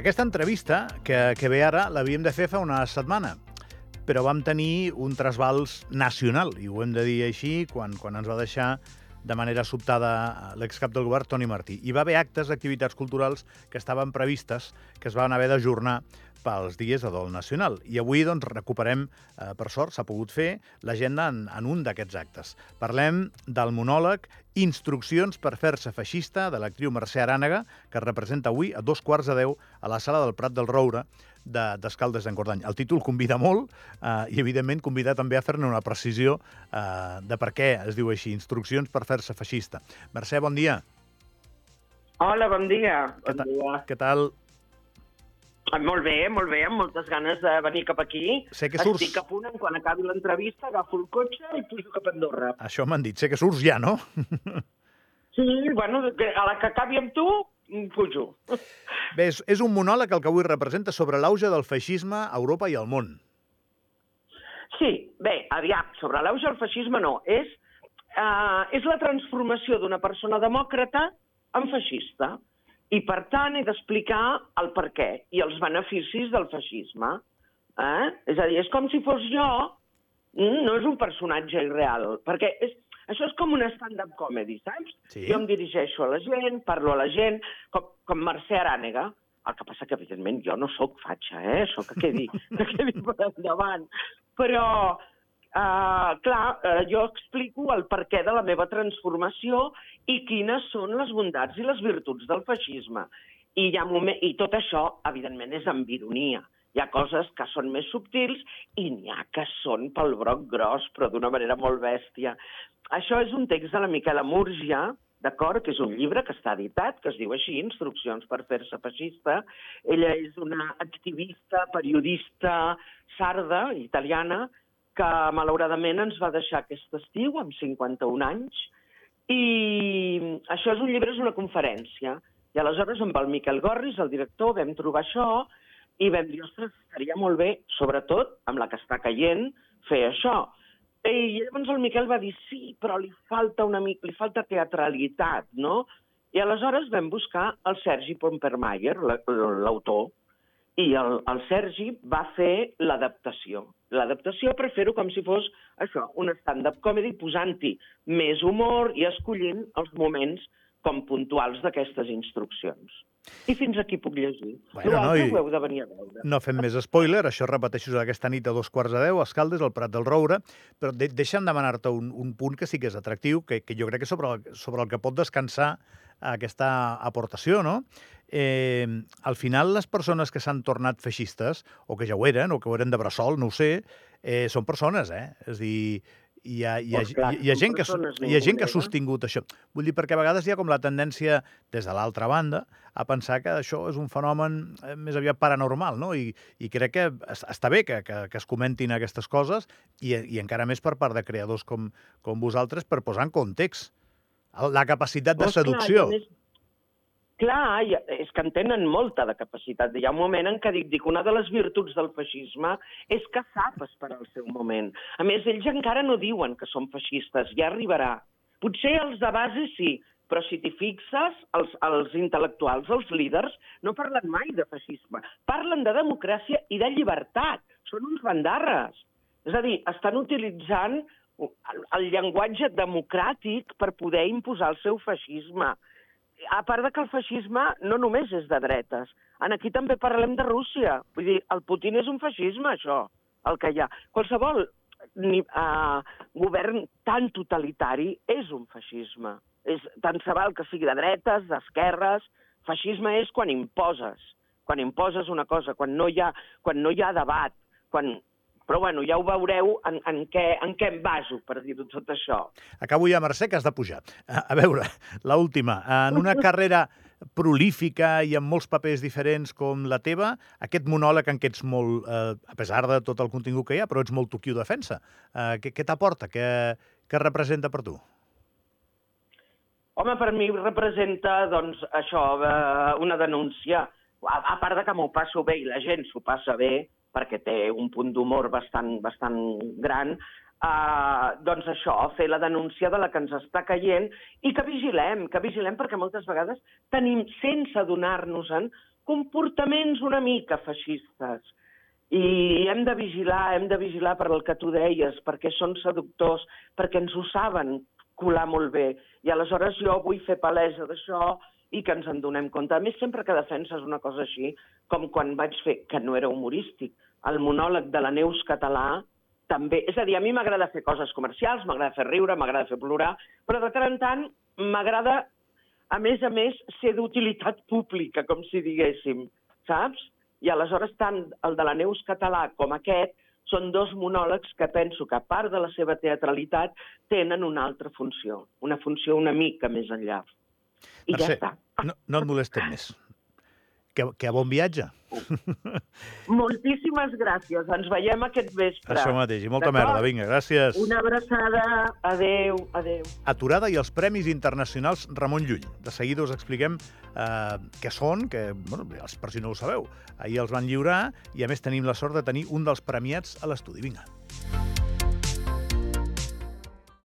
Aquesta entrevista, que, que ve ara, l'havíem de fer fa una setmana, però vam tenir un trasbals nacional, i ho hem de dir així, quan, quan ens va deixar de manera sobtada l'excap del govern, Toni Martí. Hi va haver actes d'activitats culturals que estaven previstes, que es van haver d'ajornar pels dies de dol nacional. I avui doncs, recuperem, eh, per sort, s'ha pogut fer l'agenda en, en un d'aquests actes. Parlem del monòleg Instruccions per fer-se feixista de l'actriu Mercè Arànega, que es representa avui a dos quarts de deu a la sala del Prat del Roure, d'Escaldes de, d'Encordany. El títol convida molt eh, i, evidentment, convida també a fer-ne una precisió eh, de per què es diu així, instruccions per fer-se feixista. Mercè, bon dia. Hola, bon dia. Què, bon dia. què tal? Ah, molt bé, molt bé, amb moltes ganes de venir cap aquí. Sé que surts... Estic a punt, quan acabi l'entrevista, agafo el cotxe i pujo cap a Andorra. Això m'han dit. Sé que surts ja, no? Sí, bueno, a la que acabi amb tu, pujo. Bé, és, és un monòleg el que avui representa sobre l'auge del feixisme a Europa i al món. Sí, bé, aviam, sobre l'auge del feixisme no. És, uh, és la transformació d'una persona demòcrata en feixista. I, per tant, he d'explicar el per què i els beneficis del feixisme. Eh? És a dir, és com si fos jo, mm, no és un personatge irreal, perquè és, això és com una stand-up comedy, saps? Sí. Jo em dirigeixo a la gent, parlo a la gent, com, com Mercè Arànega. El que passa que, evidentment, jo no sóc fatxa, eh? Això que quedi, que quedi per endavant. Però, uh, clar, uh, jo explico el perquè de la meva transformació i quines són les bondats i les virtuts del feixisme. I, hi ha moment... I tot això, evidentment, és amb ironia. Hi ha coses que són més subtils i n'hi ha que són pel broc gros, però d'una manera molt bèstia. Això és un text de la Miquela Múrgia, d'acord? Que és un llibre que està editat, que es diu així, Instruccions per fer-se feixista. Ella és una activista, periodista, sarda, italiana, que malauradament ens va deixar aquest estiu, amb 51 anys, i això és un llibre, és una conferència. I aleshores amb el Miquel Gorris, el director, vam trobar això i vam dir, ostres, estaria molt bé, sobretot amb la que està caient, fer això. I llavors el Miquel va dir, sí, però li falta una mica, li falta teatralitat, no? I aleshores vam buscar el Sergi Pompermayer, l'autor, i el, el Sergi va fer l'adaptació. L'adaptació per fer-ho com si fos això, un stand-up comedy, posant-hi més humor i escollint els moments com puntuals d'aquestes instruccions. I fins aquí puc llegir. Bueno, no, i... ho heu de venir a veure. No fem més spoiler, això repeteixo aquesta nit a dos quarts de deu, a Escaldes, al Prat del Roure, però de deixa'm demanar-te un, un punt que sí que és atractiu, que, que jo crec que sobre el, sobre el que pot descansar aquesta aportació, no? Eh, al final, les persones que s'han tornat feixistes, o que ja ho eren, o que ho eren de bressol, no ho sé, eh, són persones, eh? És a dir, hi ha, hi ha, hi ha, gent, que, hi ha gent que ha sostingut això. Vull dir, perquè a vegades hi ha com la tendència, des de l'altra banda, a pensar que això és un fenomen eh, més aviat paranormal, no? I, i crec que està bé que, que, que es comentin aquestes coses, i, i encara més per part de creadors com, com vosaltres, per posar en context la capacitat de seducció. Clar, Clar, és que en tenen molta de capacitat. Hi ha un moment en què dic, dic una de les virtuts del feixisme és que sap esperar el seu moment. A més, ells encara no diuen que són feixistes, ja arribarà. Potser els de base sí, però si t'hi fixes, els, els intel·lectuals, els líders, no parlen mai de feixisme. Parlen de democràcia i de llibertat. Són uns bandarres. És a dir, estan utilitzant el, llenguatge democràtic per poder imposar el seu feixisme a part de que el feixisme no només és de dretes. En aquí també parlem de Rússia. Vull dir, el Putin és un feixisme, això, el que hi ha. Qualsevol ni, uh, govern tan totalitari és un feixisme. És, tant se val que sigui de dretes, d'esquerres... Feixisme és quan imposes, quan imposes una cosa, quan no hi ha, quan no hi ha debat, quan però bueno, ja ho veureu en, en, què, en què em baso per dir-ho tot això. Acabo ja, Mercè, que has de pujar. A, a veure, l última. En una carrera prolífica i amb molts papers diferents com la teva, aquest monòleg en què ets molt, eh, a pesar de tot el contingut que hi ha, però ets molt toquiu defensa. Eh, què què t'aporta? Què, què representa per tu? Home, per mi representa, doncs, això, eh, una denúncia. A, a part de que m'ho passo bé i la gent s'ho passa bé, perquè té un punt d'humor bastant, bastant gran, eh, doncs això, fer la denúncia de la que ens està caient i que vigilem, que vigilem perquè moltes vegades tenim, sense adonar-nos-en, comportaments una mica feixistes. I hem de vigilar, hem de vigilar per el que tu deies, perquè són seductors, perquè ens ho saben colar molt bé. I aleshores jo vull fer palesa d'això i que ens en donem compte. A més, sempre que defenses una cosa així, com quan vaig fer, que no era humorístic, el monòleg de la Neus català, també, és a dir, a mi m'agrada fer coses comercials, m'agrada fer riure, m'agrada fer plorar, però de tant en tant m'agrada, a més a més, ser d'utilitat pública, com si diguéssim, saps? I aleshores tant el de la Neus català com aquest són dos monòlegs que penso que, a part de la seva teatralitat, tenen una altra funció, una funció una mica més enllà. I Mercè, ja està. no, no et molestem més. Que, que a bon viatge. Moltíssimes gràcies. Ens veiem aquest vespre. Això mateix. I molta merda. Vinga, gràcies. Una abraçada. Adeu, adeu. Aturada i els Premis Internacionals Ramon Llull. De seguida us expliquem eh, què són, que, bueno, per si no ho sabeu. Ahir els van lliurar i, a més, tenim la sort de tenir un dels premiats a l'estudi. Vinga.